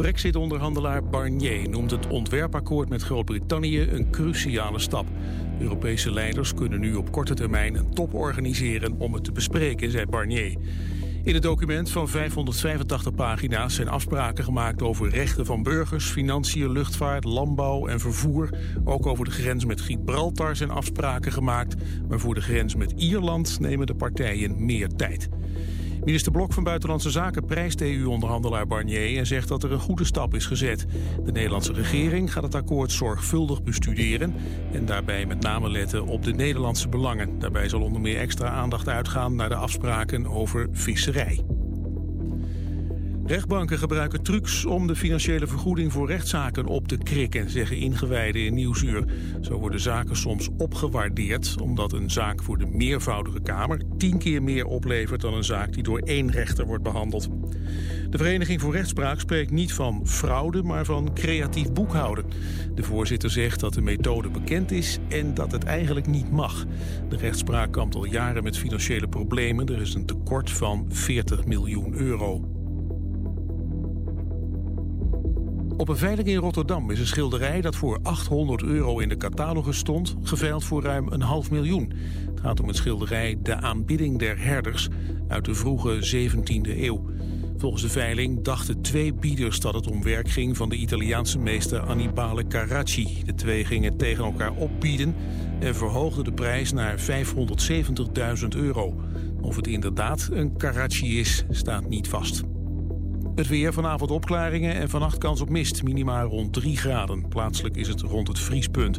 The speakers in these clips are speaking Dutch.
Brexit-onderhandelaar Barnier noemt het ontwerpakkoord met Groot-Brittannië een cruciale stap. Europese leiders kunnen nu op korte termijn een top organiseren om het te bespreken, zei Barnier. In het document van 585 pagina's zijn afspraken gemaakt over rechten van burgers, financiën, luchtvaart, landbouw en vervoer. Ook over de grens met Gibraltar zijn afspraken gemaakt, maar voor de grens met Ierland nemen de partijen meer tijd. Minister Blok van Buitenlandse Zaken prijst EU-onderhandelaar Barnier en zegt dat er een goede stap is gezet. De Nederlandse regering gaat het akkoord zorgvuldig bestuderen en daarbij met name letten op de Nederlandse belangen. Daarbij zal onder meer extra aandacht uitgaan naar de afspraken over visserij. Rechtbanken gebruiken trucs om de financiële vergoeding voor rechtszaken op te krikken, zeggen ingewijden in Nieuwsuur. Zo worden zaken soms opgewaardeerd, omdat een zaak voor de meervoudige Kamer tien keer meer oplevert dan een zaak die door één rechter wordt behandeld. De Vereniging voor Rechtspraak spreekt niet van fraude, maar van creatief boekhouden. De voorzitter zegt dat de methode bekend is en dat het eigenlijk niet mag. De rechtspraak kampt al jaren met financiële problemen. Er is een tekort van 40 miljoen euro. Op een veiling in Rotterdam is een schilderij dat voor 800 euro in de catalogus stond... geveild voor ruim een half miljoen. Het gaat om het schilderij De aanbidding der herders uit de vroege 17e eeuw. Volgens de veiling dachten twee bieders dat het om werk ging... van de Italiaanse meester Annibale Carracci. De twee gingen tegen elkaar opbieden en verhoogden de prijs naar 570.000 euro. Of het inderdaad een Carracci is, staat niet vast. Het weer vanavond opklaringen en vannacht kans op mist. Minimaal rond 3 graden. Plaatselijk is het rond het vriespunt.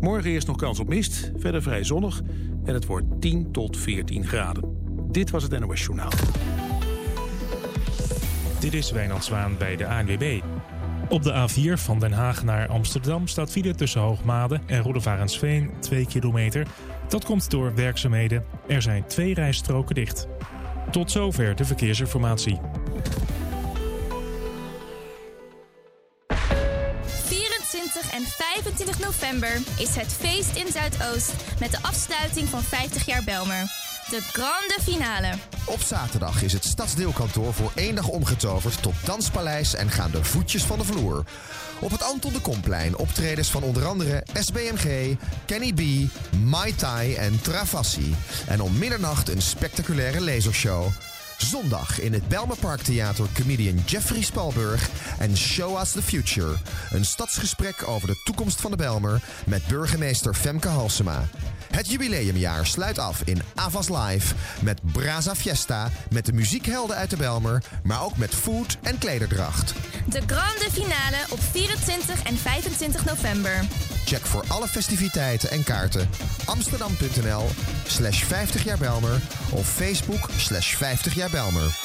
Morgen eerst nog kans op mist, verder vrij zonnig. En het wordt 10 tot 14 graden. Dit was het NOS Journaal. Dit is Wijnand Zwaan bij de ANWB. Op de A4 van Den Haag naar Amsterdam staat file tussen Hoogmade en Roedevarensveen 2 kilometer. Dat komt door werkzaamheden. Er zijn twee rijstroken dicht. Tot zover de verkeersinformatie. Is het feest in Zuidoost met de afsluiting van 50 jaar Belmer. De grande finale. Op zaterdag is het stadsdeelkantoor voor één dag omgetoverd tot danspaleis en gaan de voetjes van de vloer. Op het Anton de Komplein optredens van onder andere SBMG, Kenny B, Mai Tai en Travassi. En om middernacht een spectaculaire lasershow. Zondag in het Belmer Theater comedian Jeffrey Spalburg en Show Us the Future. Een stadsgesprek over de toekomst van de Belmer met burgemeester Femke Halsema. Het jubileumjaar sluit af in Avas Live met Braza Fiesta, met de muziekhelden uit de Belmer, maar ook met food en klederdracht. De grande finale op 24 en 25 november. Check voor alle festiviteiten en kaarten amsterdam.nl slash 50 jaar Belmer of Facebook slash 50 jaar Belmer.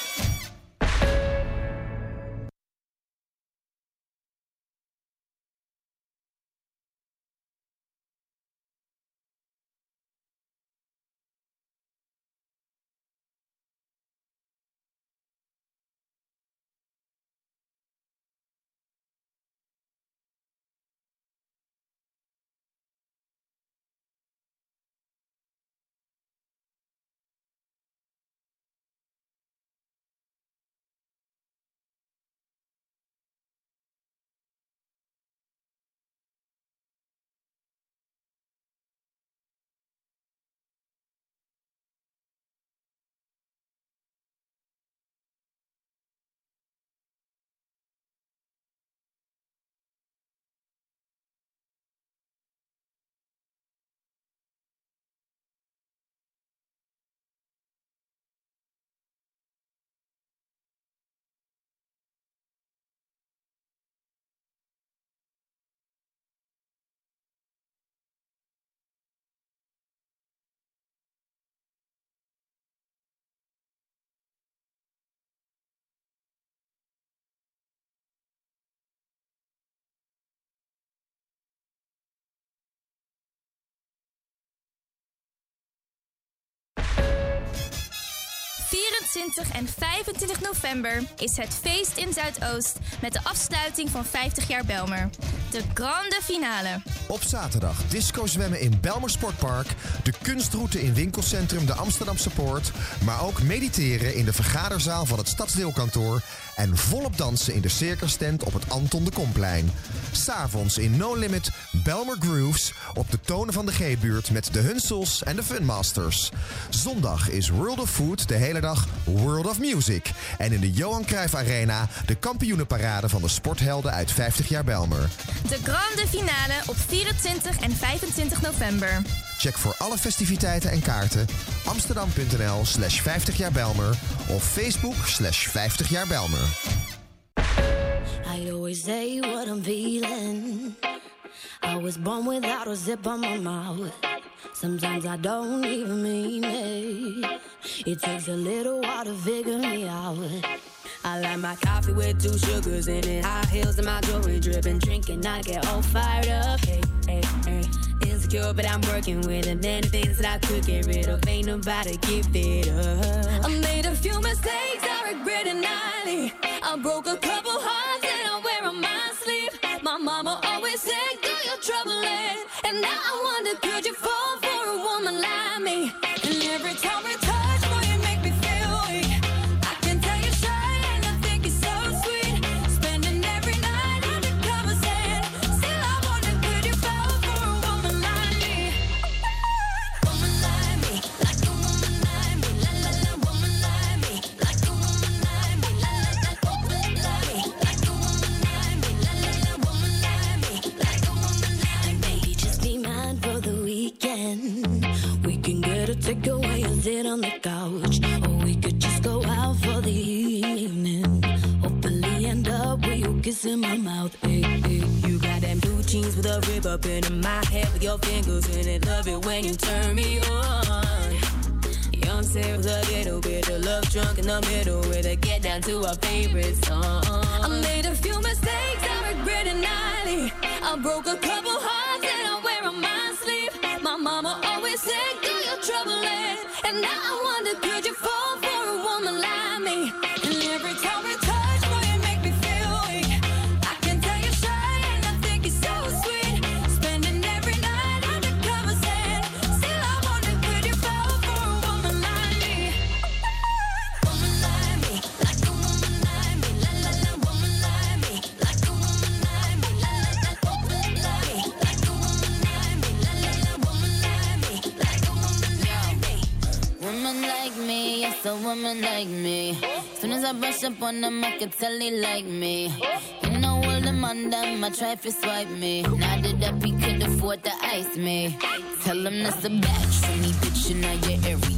...24 en 25 november is het feest in Zuidoost... met de afsluiting van 50 jaar Belmer. De grande finale. Op zaterdag disco zwemmen in Belmer Sportpark, de kunstroute in winkelcentrum de Amsterdamse Poort, maar ook mediteren in de vergaderzaal van het stadsdeelkantoor en volop dansen in de circus tent op het Anton de Komplein. S'avonds in No Limit Belmer Grooves op de tonen van de G-buurt met de Hunsels en de Funmasters. Zondag is World of Food de hele dag World of Music. En in de Johan Cruijff Arena de kampioenenparade van de sporthelden uit 50 jaar Belmer. De grande finale op 24 en 25 november. Check voor alle festiviteiten en kaarten amsterdam.nl slash 50 jaar Belmer of Facebook slash 50 jaar Belmer. I always say what I'm feeling. I was born without a zip on my mouth. Sometimes I don't even mean it. It takes a little while to figure me out. I like my coffee with two sugars in it. High heels and my jewelry dripping. Drinking, I get all fired up. Hey, hey, hey. Insecure, but I'm working with it. Many things that I could get rid of. Ain't nobody give it up. I made a few mistakes, I regret it nightly. I broke a couple hearts and I wear on my sleeve. My mama always said, do your trouble. And now I wonder, could you fall can get a sit on the couch, or we could just go out for the evening. Hopefully end up with you kissing my mouth. You got them blue jeans with a rib up in my head with your fingers in it. Love it when you turn me on. Young Sarah, a little bit of love drunk in the middle with a get down to our favorite song. I made a few mistakes, I regret it nightly. I broke a couple hearts And now I wonder, could you fall woman like me. Soon as I brush up on them, I can tell they like me. You know all them on them, try to swipe me. Now that up, he could afford to ice me. Tell him that's a batch for me, bitch, in your area.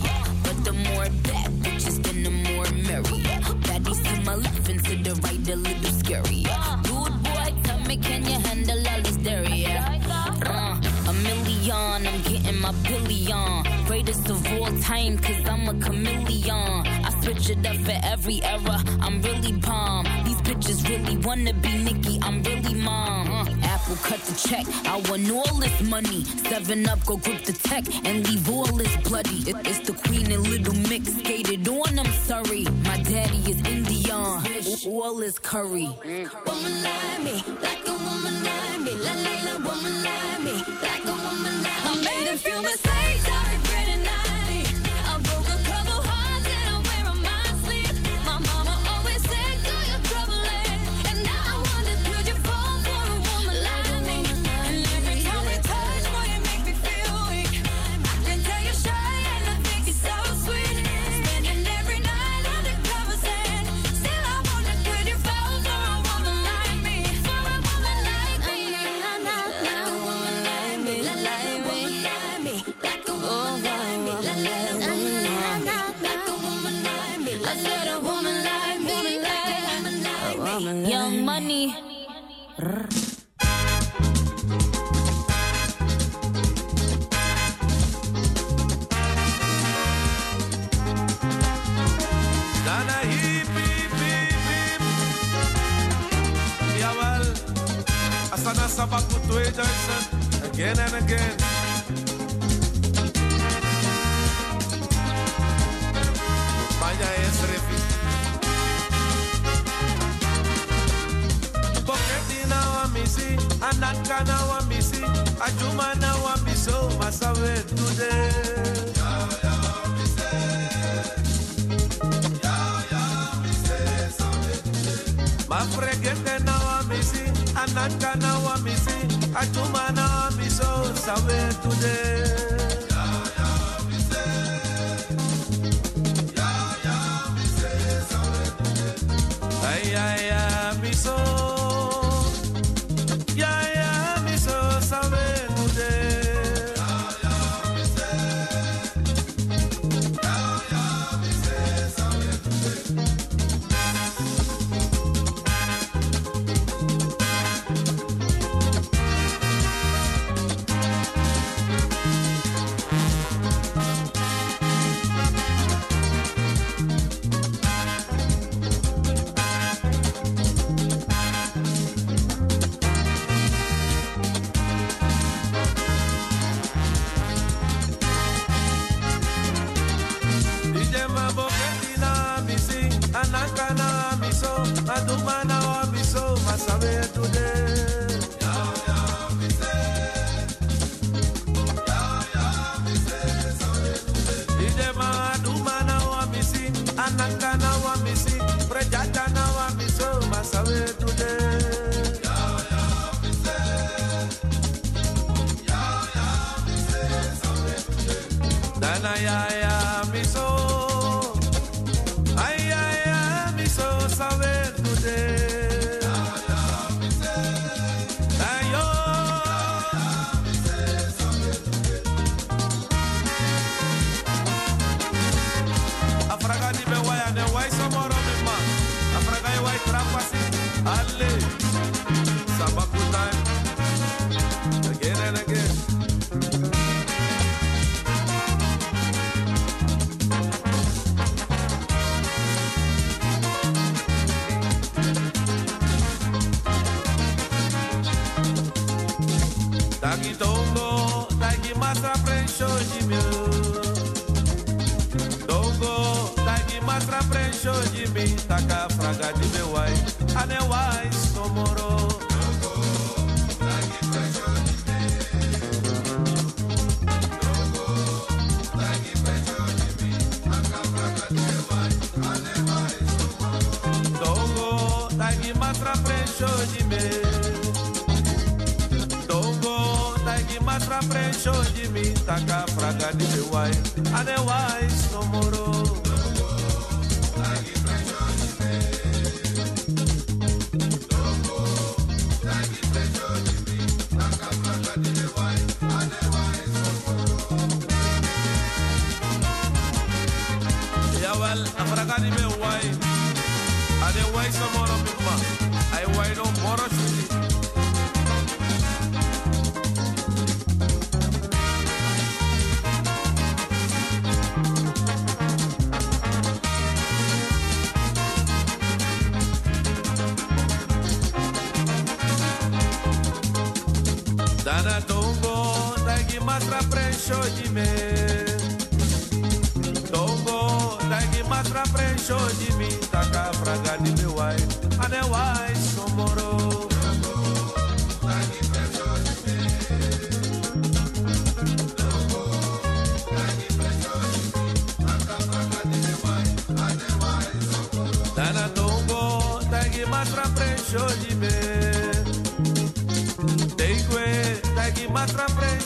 Time, cause I'm a chameleon. I switch it up for every era, I'm really bomb. These bitches really wanna be Nicki, I'm really mom. Uh, Apple cut the check, I want all this money. Seven up, go grip the tech and leave all this bloody. It- it's the queen and little mix, skated on, I'm sorry. My daddy is Indian, all is curry. Woman like me, like a woman like me, la la la, woman like me, like a woman like me. I made a few mistakes, ça va pour toi et again and again. Maya es refi. Boketina wa misi, anaka na wa misi, ajuma na wa miso, masawe today. Mafregete na wa misi, anaka na wa. Atuma na miso sawe today. I, I da Dongo, da Guimatra preencho de mim. Dongo, da Guimatra preencho de mim. Tá Taca fraga de meu ai, anewai.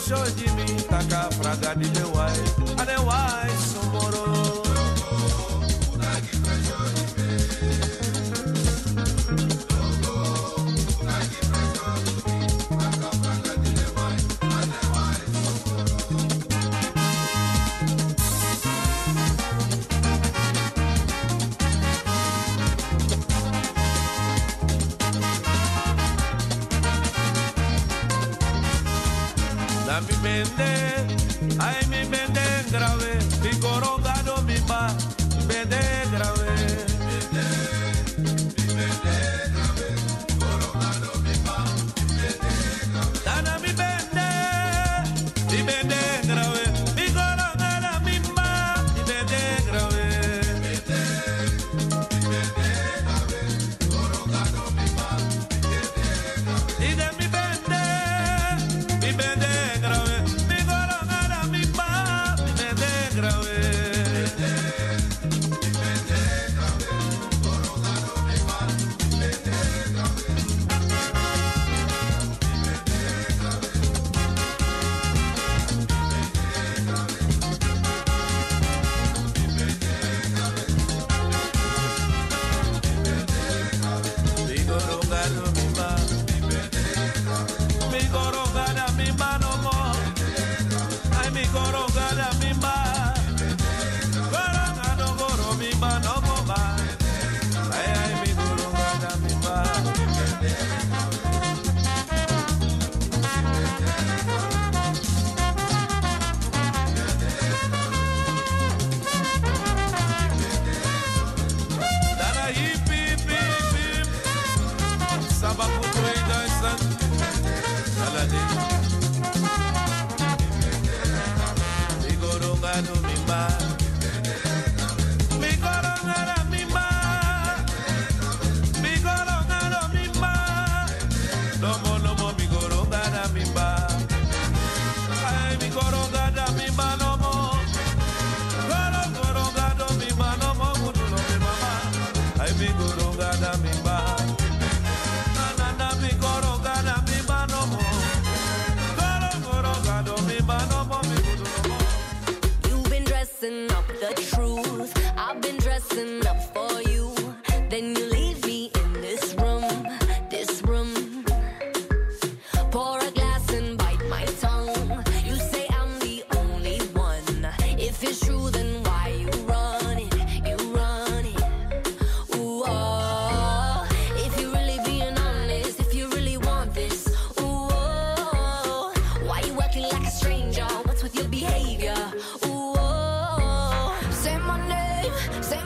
Show de mim, taca a praga de meu ai. Adeuai,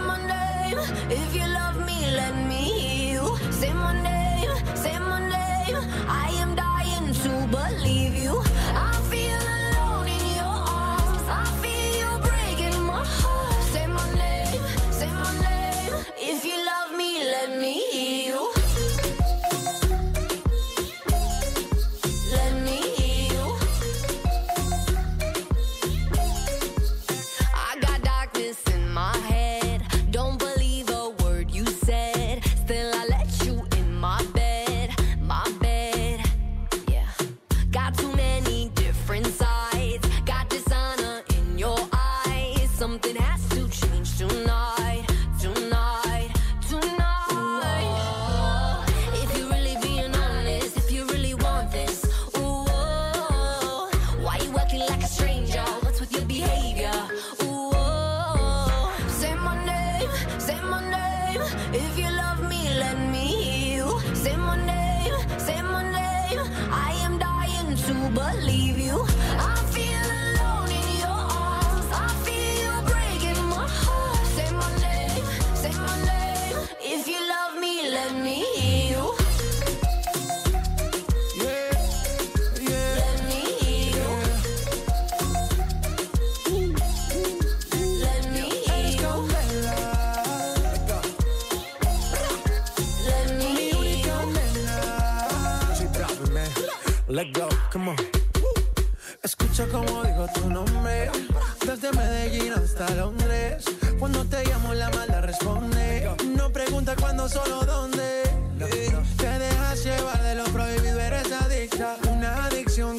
my name. If you love me, let me hear you. Say my name, say my name. I am dying to believe you. I feel.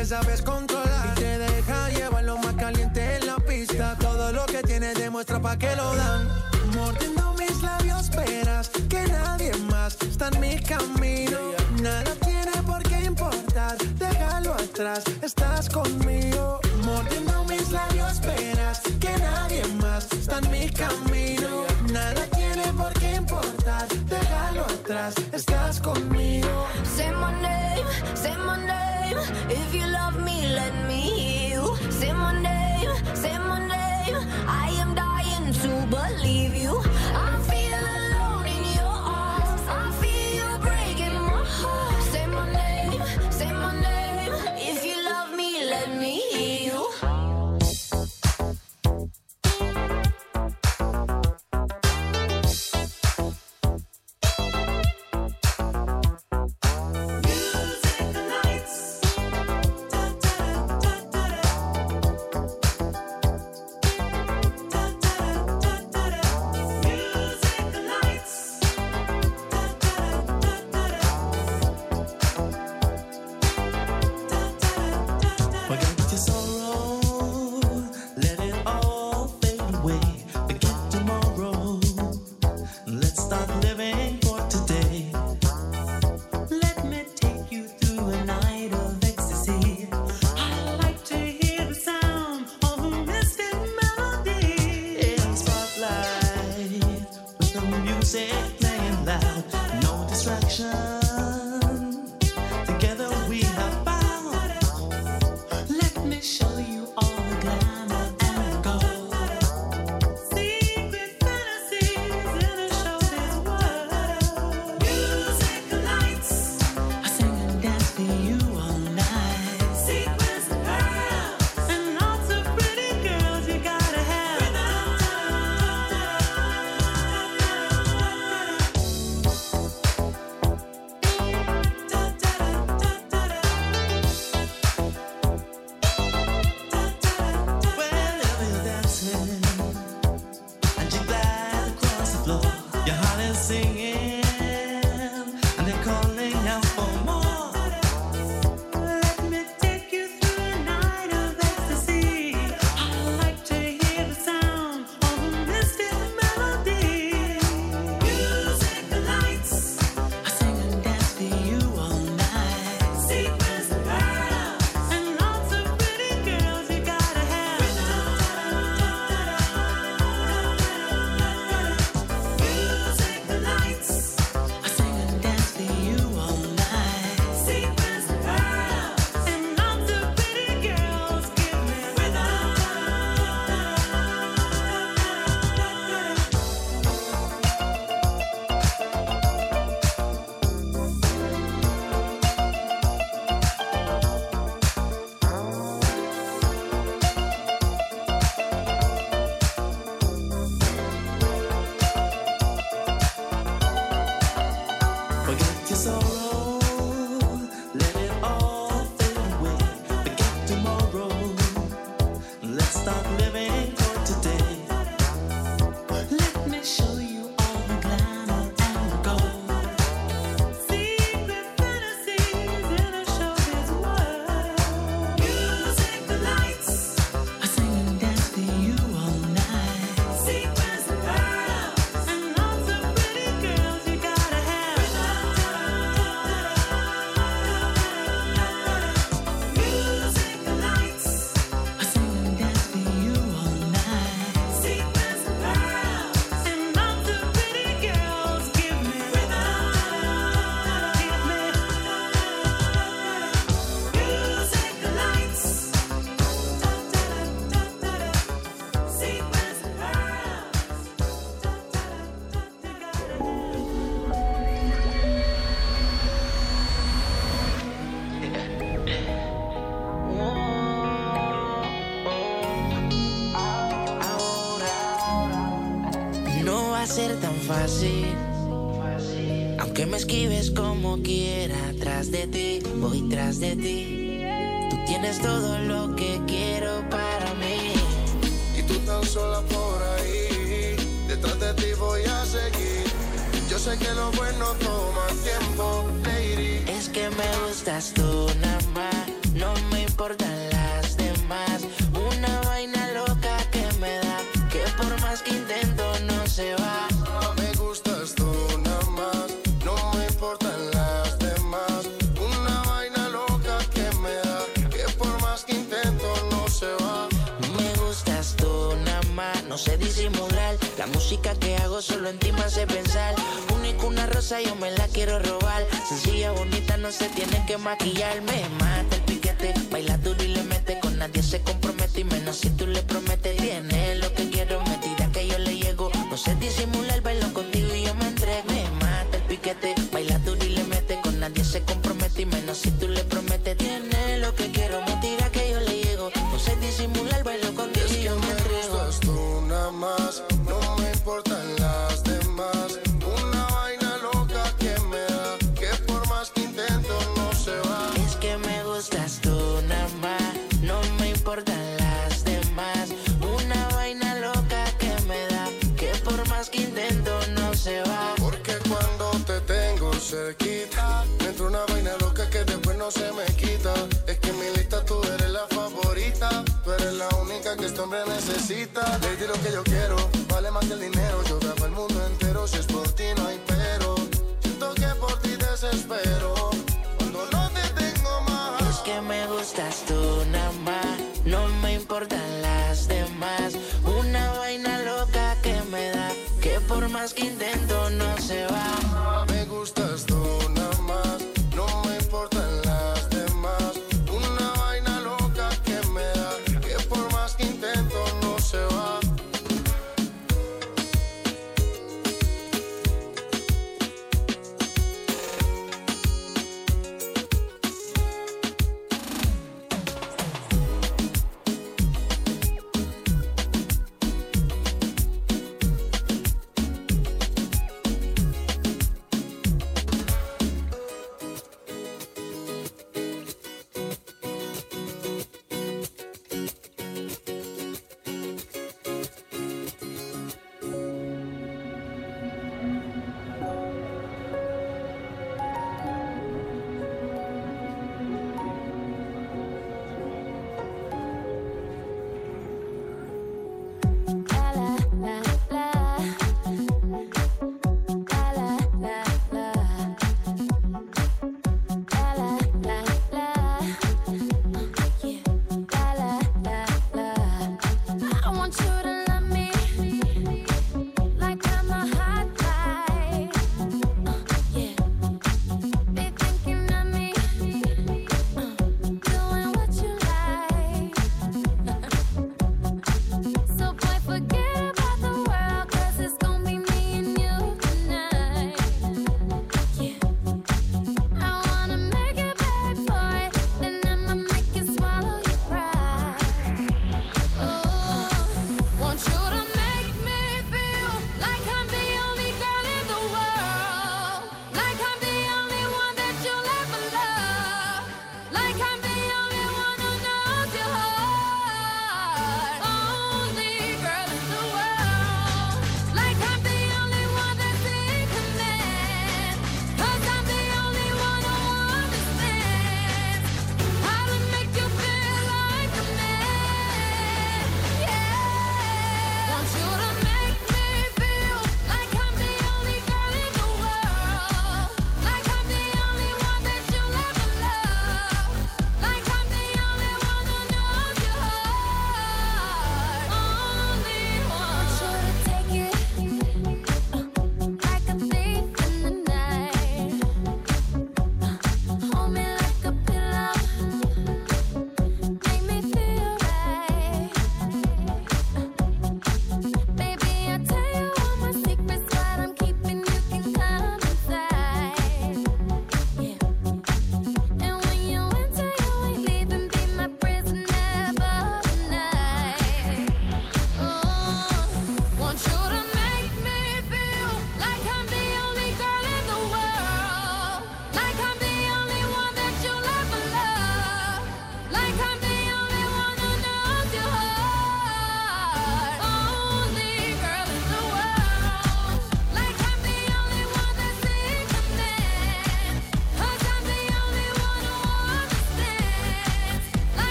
que sabes controlar. Y te deja llevar lo más caliente en la pista. Todo lo que tienes demuestra pa' que lo dan. Mordiendo mis labios, esperas que nadie más está en mi camino. Nada tiene por qué importar, déjalo atrás, estás conmigo. Mordiendo mis labios, esperas que nadie más está en mi camino.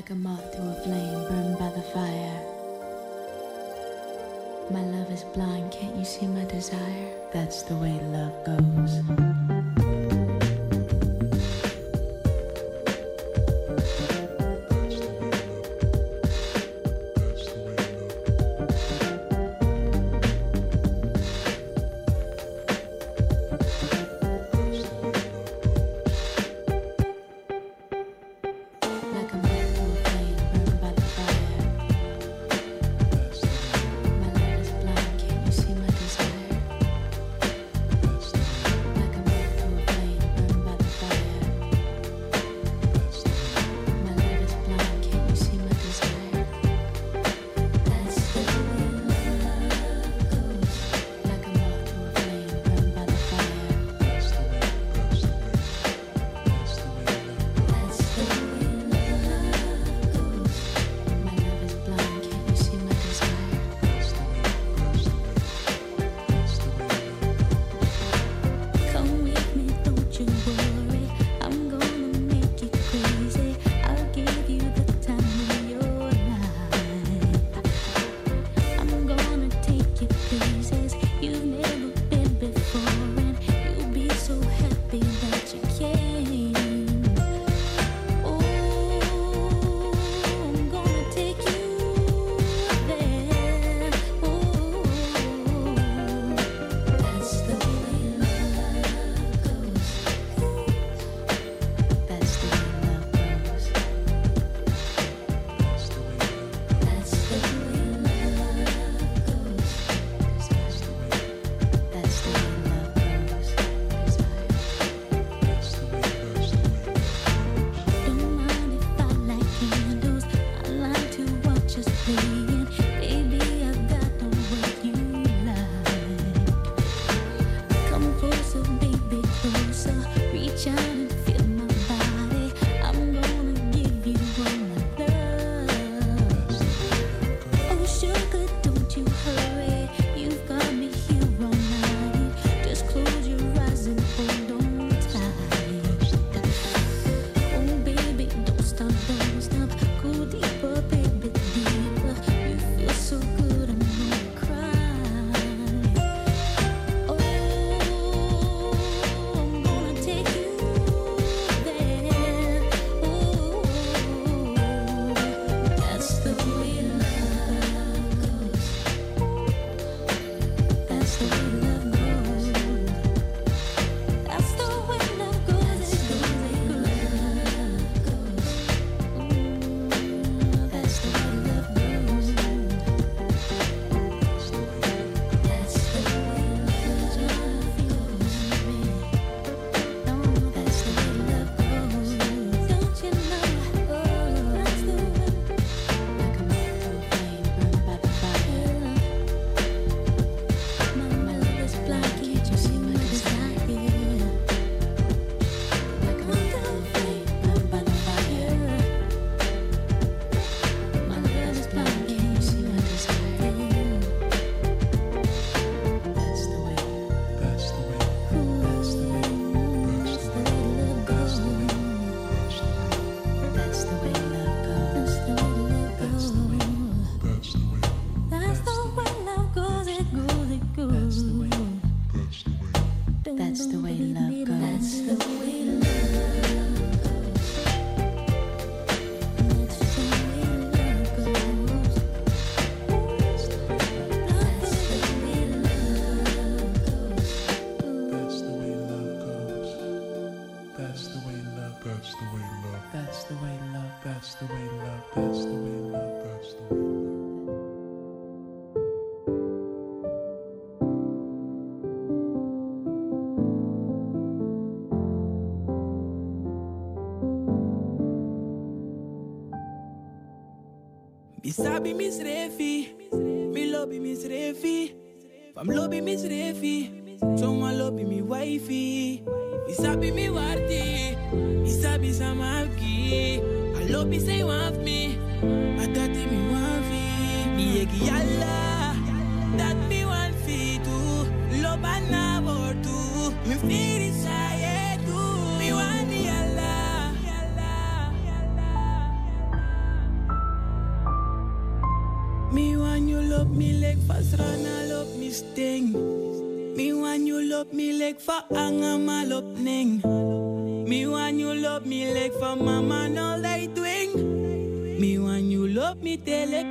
like a moth to a flame burned by the fire. My love is blind, can't you see my desire? That's the way love goes. be Miss Refi. Me love be Miss Refi. Fam love be Miss Refi. Someone love be me wifey. Isa be me warty. Isa be samaki. I love be say wafty.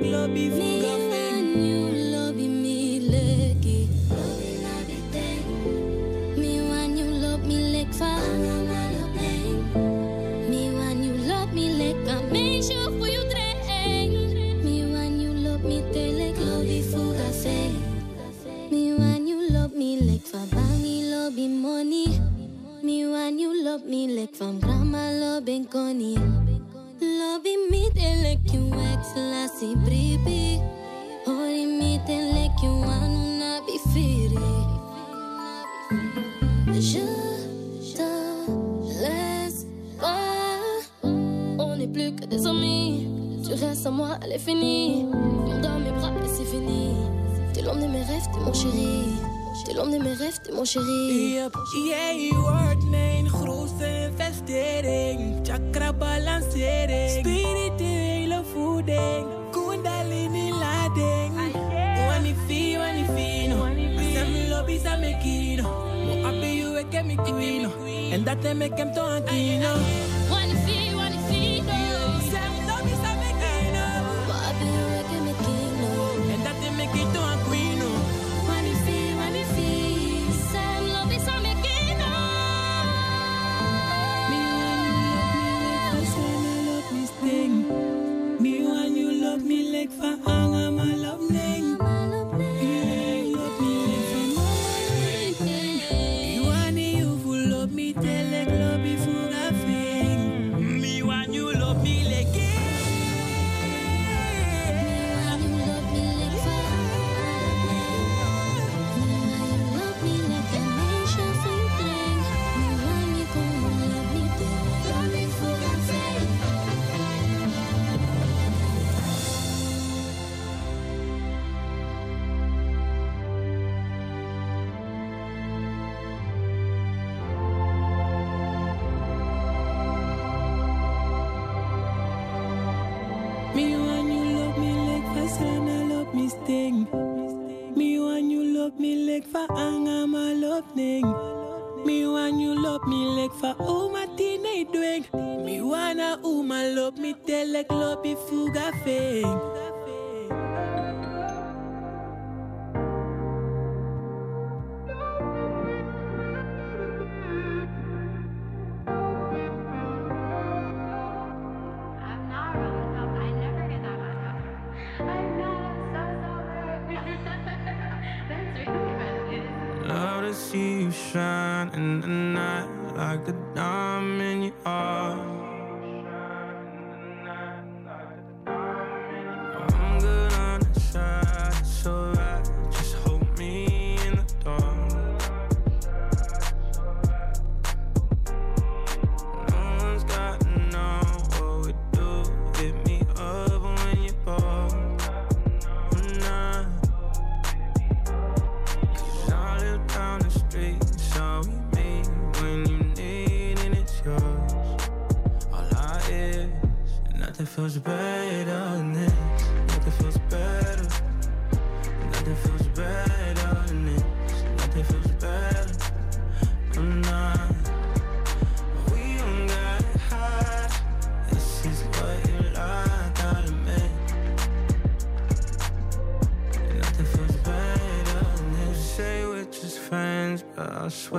love me. make them turn avec l'eau puis fouga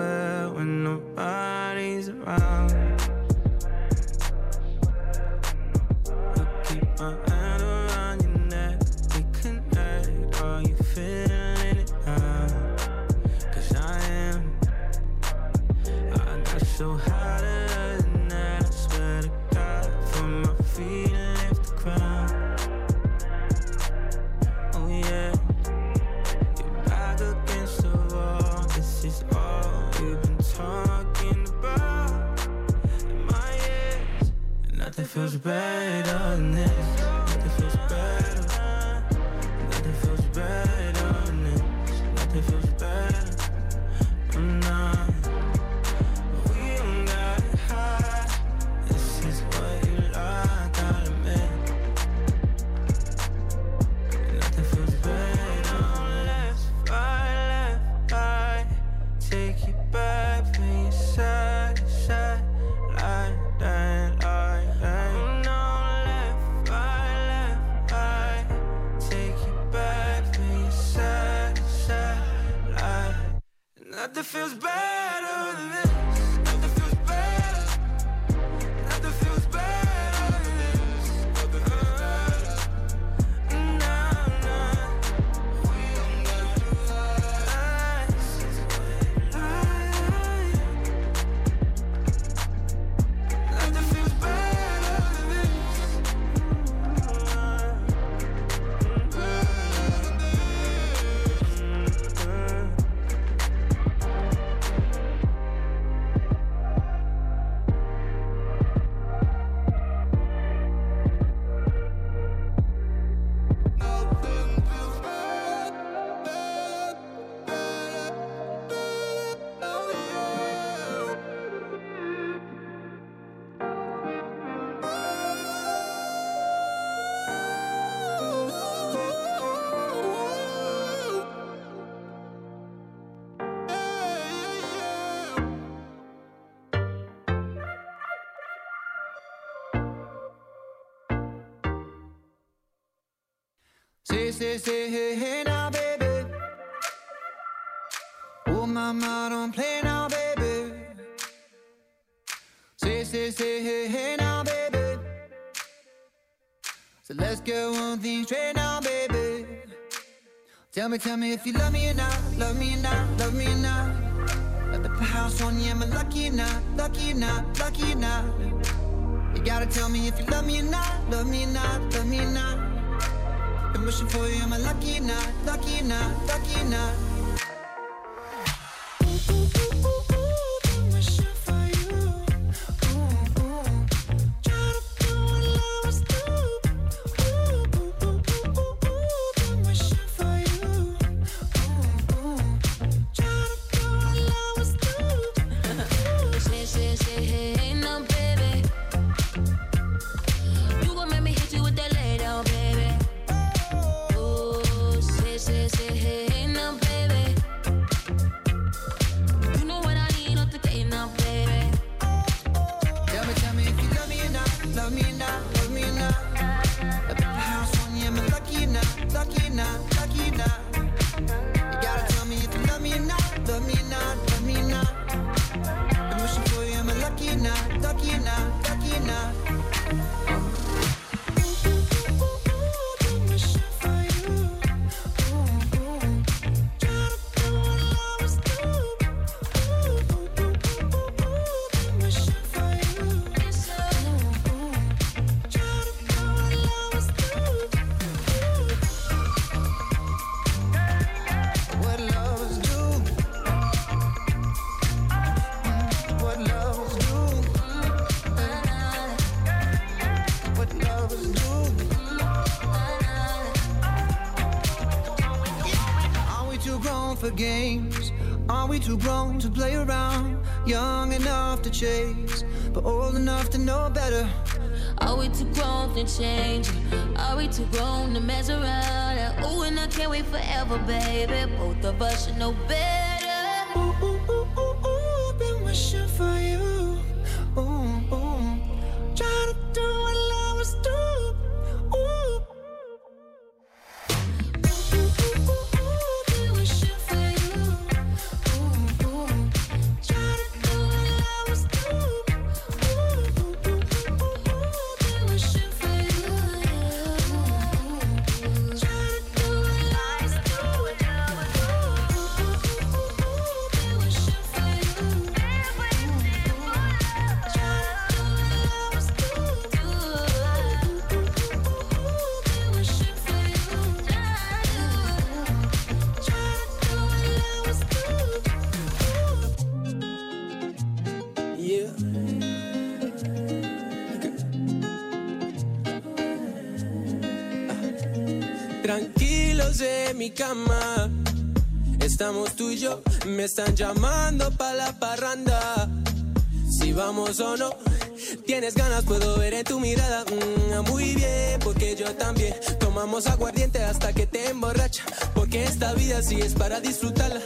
swear when nobody's around. I keep my feels better. Say, say, hey, hey now, baby. Oh, mama, don't play now, baby. Say, say, say, hey, hey now, baby. So let's get one thing straight now, baby. Tell me, tell me if you love me or not, love me or not, love me or not. Let the house on you, am I lucky or not, lucky or not, lucky or not? You gotta tell me if you love me or not, love me or not, love me or not. Been wishing for you, am I lucky or not, lucky or not, lucky or not? Too grown to play around? Young enough to chase, but old enough to know better. Are we too grown to change? Are we too grown to mess around? Ooh, and I can't wait forever, baby. Both of us should know better. Tranquilos en mi cama. Estamos tú y yo. Me están llamando pa' la parranda. Si vamos o no. Tienes ganas, puedo ver en tu mirada. Mm, muy bien, porque yo también. Tomamos aguardiente hasta que te emborracha. Porque esta vida sí es para disfrutarla.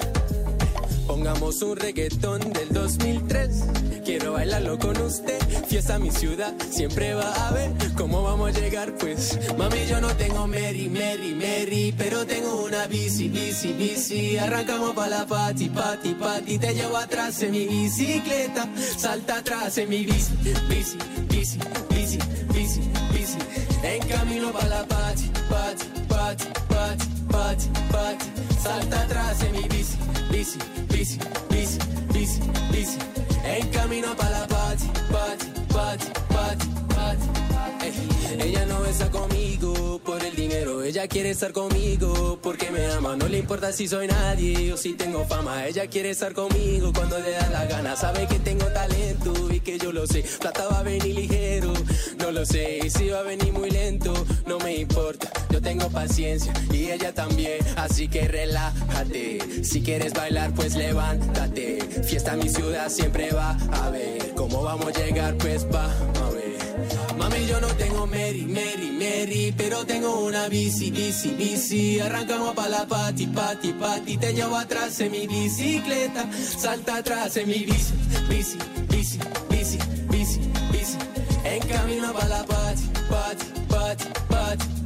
Pongamos un reggaetón del 2003 quiero bailarlo con usted. Fiesta mi ciudad, siempre va a ver cómo vamos a llegar, pues. Mami, yo no tengo Mary, Mary, Mary, pero tengo una bici, bici, bici. Arrancamos pa' la pati, pati, pati. Te llevo atrás en mi bicicleta, salta atrás en mi bici, bici, bici, bici, bici, bici. En camino pa' la pati, pati, pati, pati, pati, pati. Salta atrás en mi bici, bici, bici, bici, bici, bici. En camino para la party, party, party, party. Ella no besa conmigo por el dinero, ella quiere estar conmigo porque me ama. No le importa si soy nadie o si tengo fama, ella quiere estar conmigo cuando le da la gana. Sabe que tengo talento y que yo lo sé. Plata va a venir ligero, no lo sé. Y si va a venir muy lento, no me importa. Yo tengo paciencia y ella también, así que relájate. Si quieres bailar, pues levántate. Fiesta mi ciudad siempre va a ver cómo vamos a llegar, pues va a ver. Mami, yo no tengo Mary, Mary, Mary, pero tengo una bici, bici, bici. Arrancamos pa' la pati, pati, pati. Te llevo atrás en mi bicicleta, salta atrás en mi bici, bici, bici, bici, bici, bici. En camino pa' la pati, pati, pati,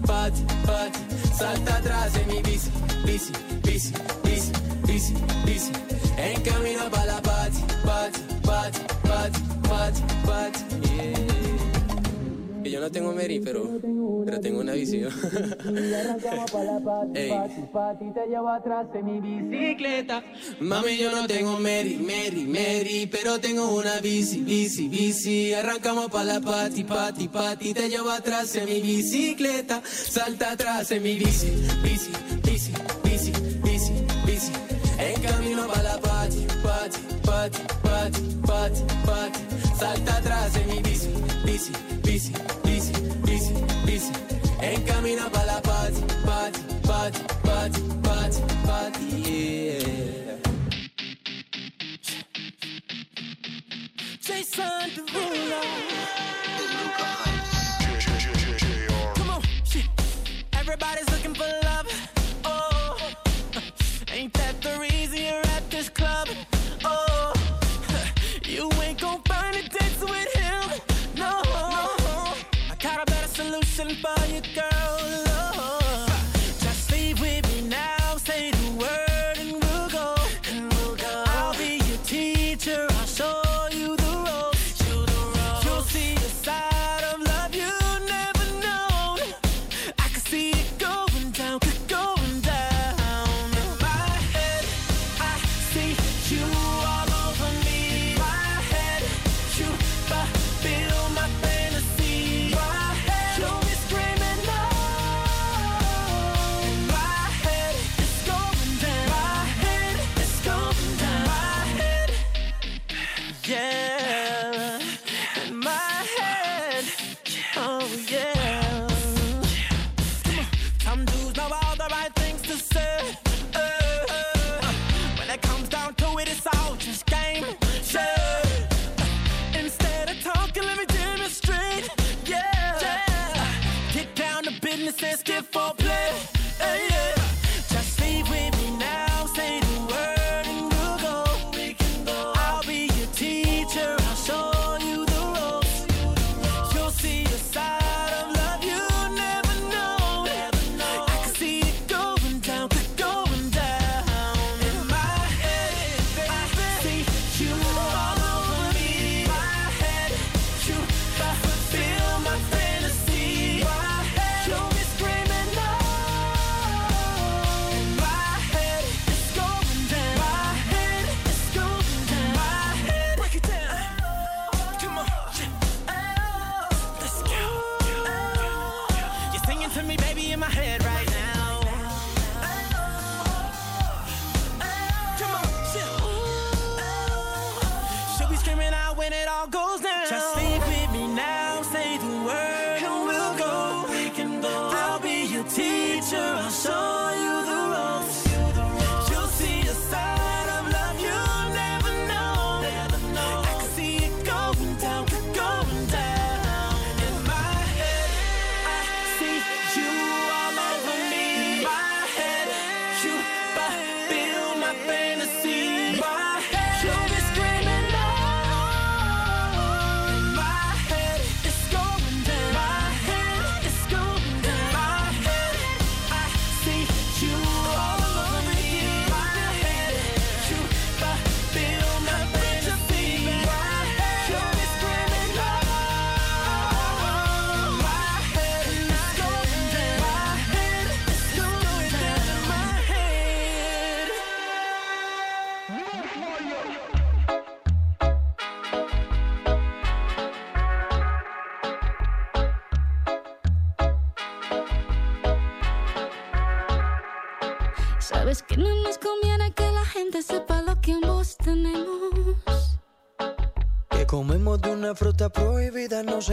pati, pati. Salta atrás en mi bici, bici, bici, bici, bici, bici. En camino pa' la pati, yo no tengo Mary, pero, pero tengo una visión. Ey. te llevo atrás en mi bicicleta. Mami, yo no tengo Mary, Mary, Mary, pero tengo una bici, bici, bici. Arrancamos pa' la pati, pati, pati. Te llevo atrás en mi bicicleta. Salta atrás en mi bici, bici, bici, bici, bici, bici. En camino pa' la pati, pati, pati, pati, pati, pati. Salta atrás en mi bici, bici, bici, bici, bici, and camina para la party, party, party, party, party, party, yeah. Jason Derulo. Come on, shit. Everybody's looking for love.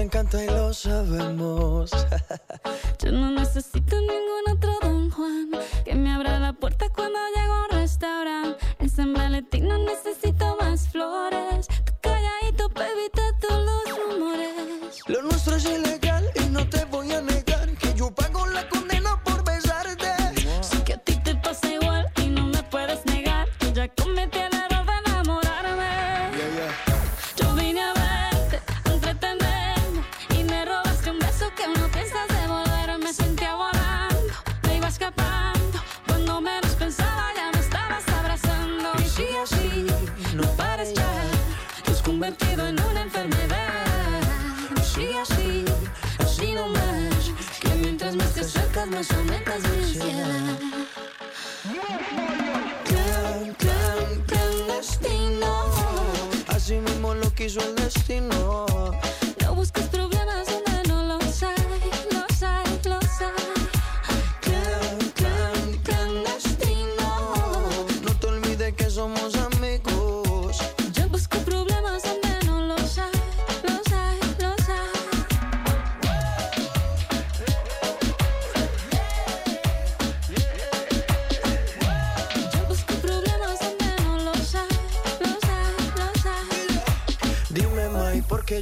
encanta y lo sabemos.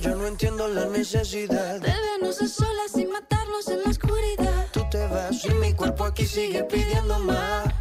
yo no entiendo la necesidad de vernos a solas y matarnos en la oscuridad. Tú te vas y mi cuerpo aquí sigue pidiendo más.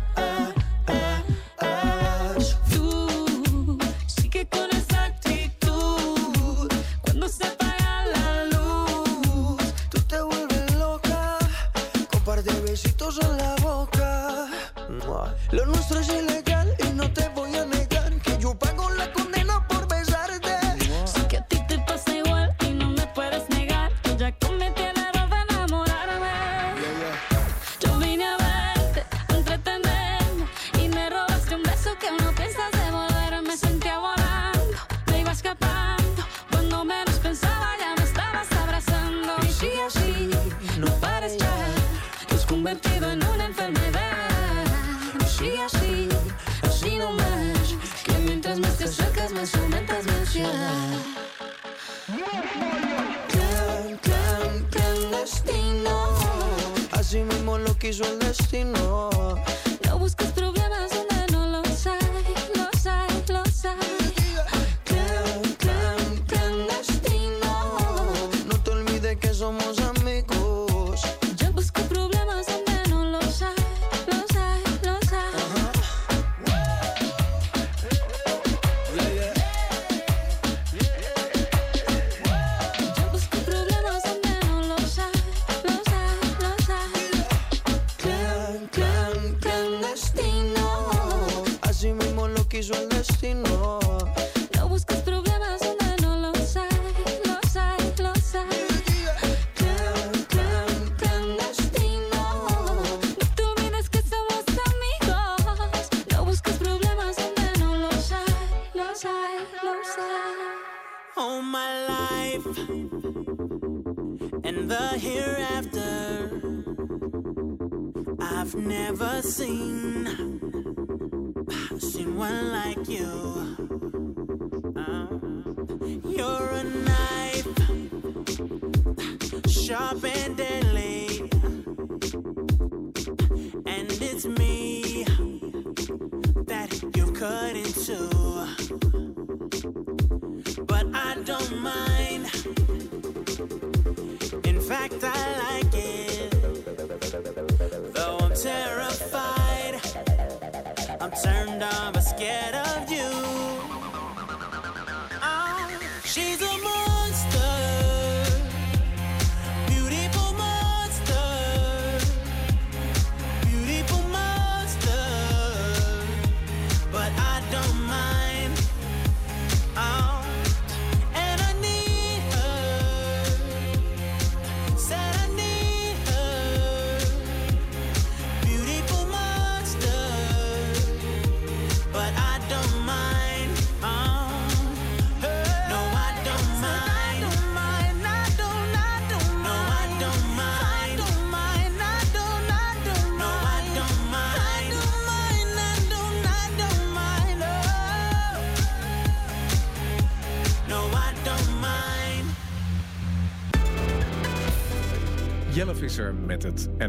never seen.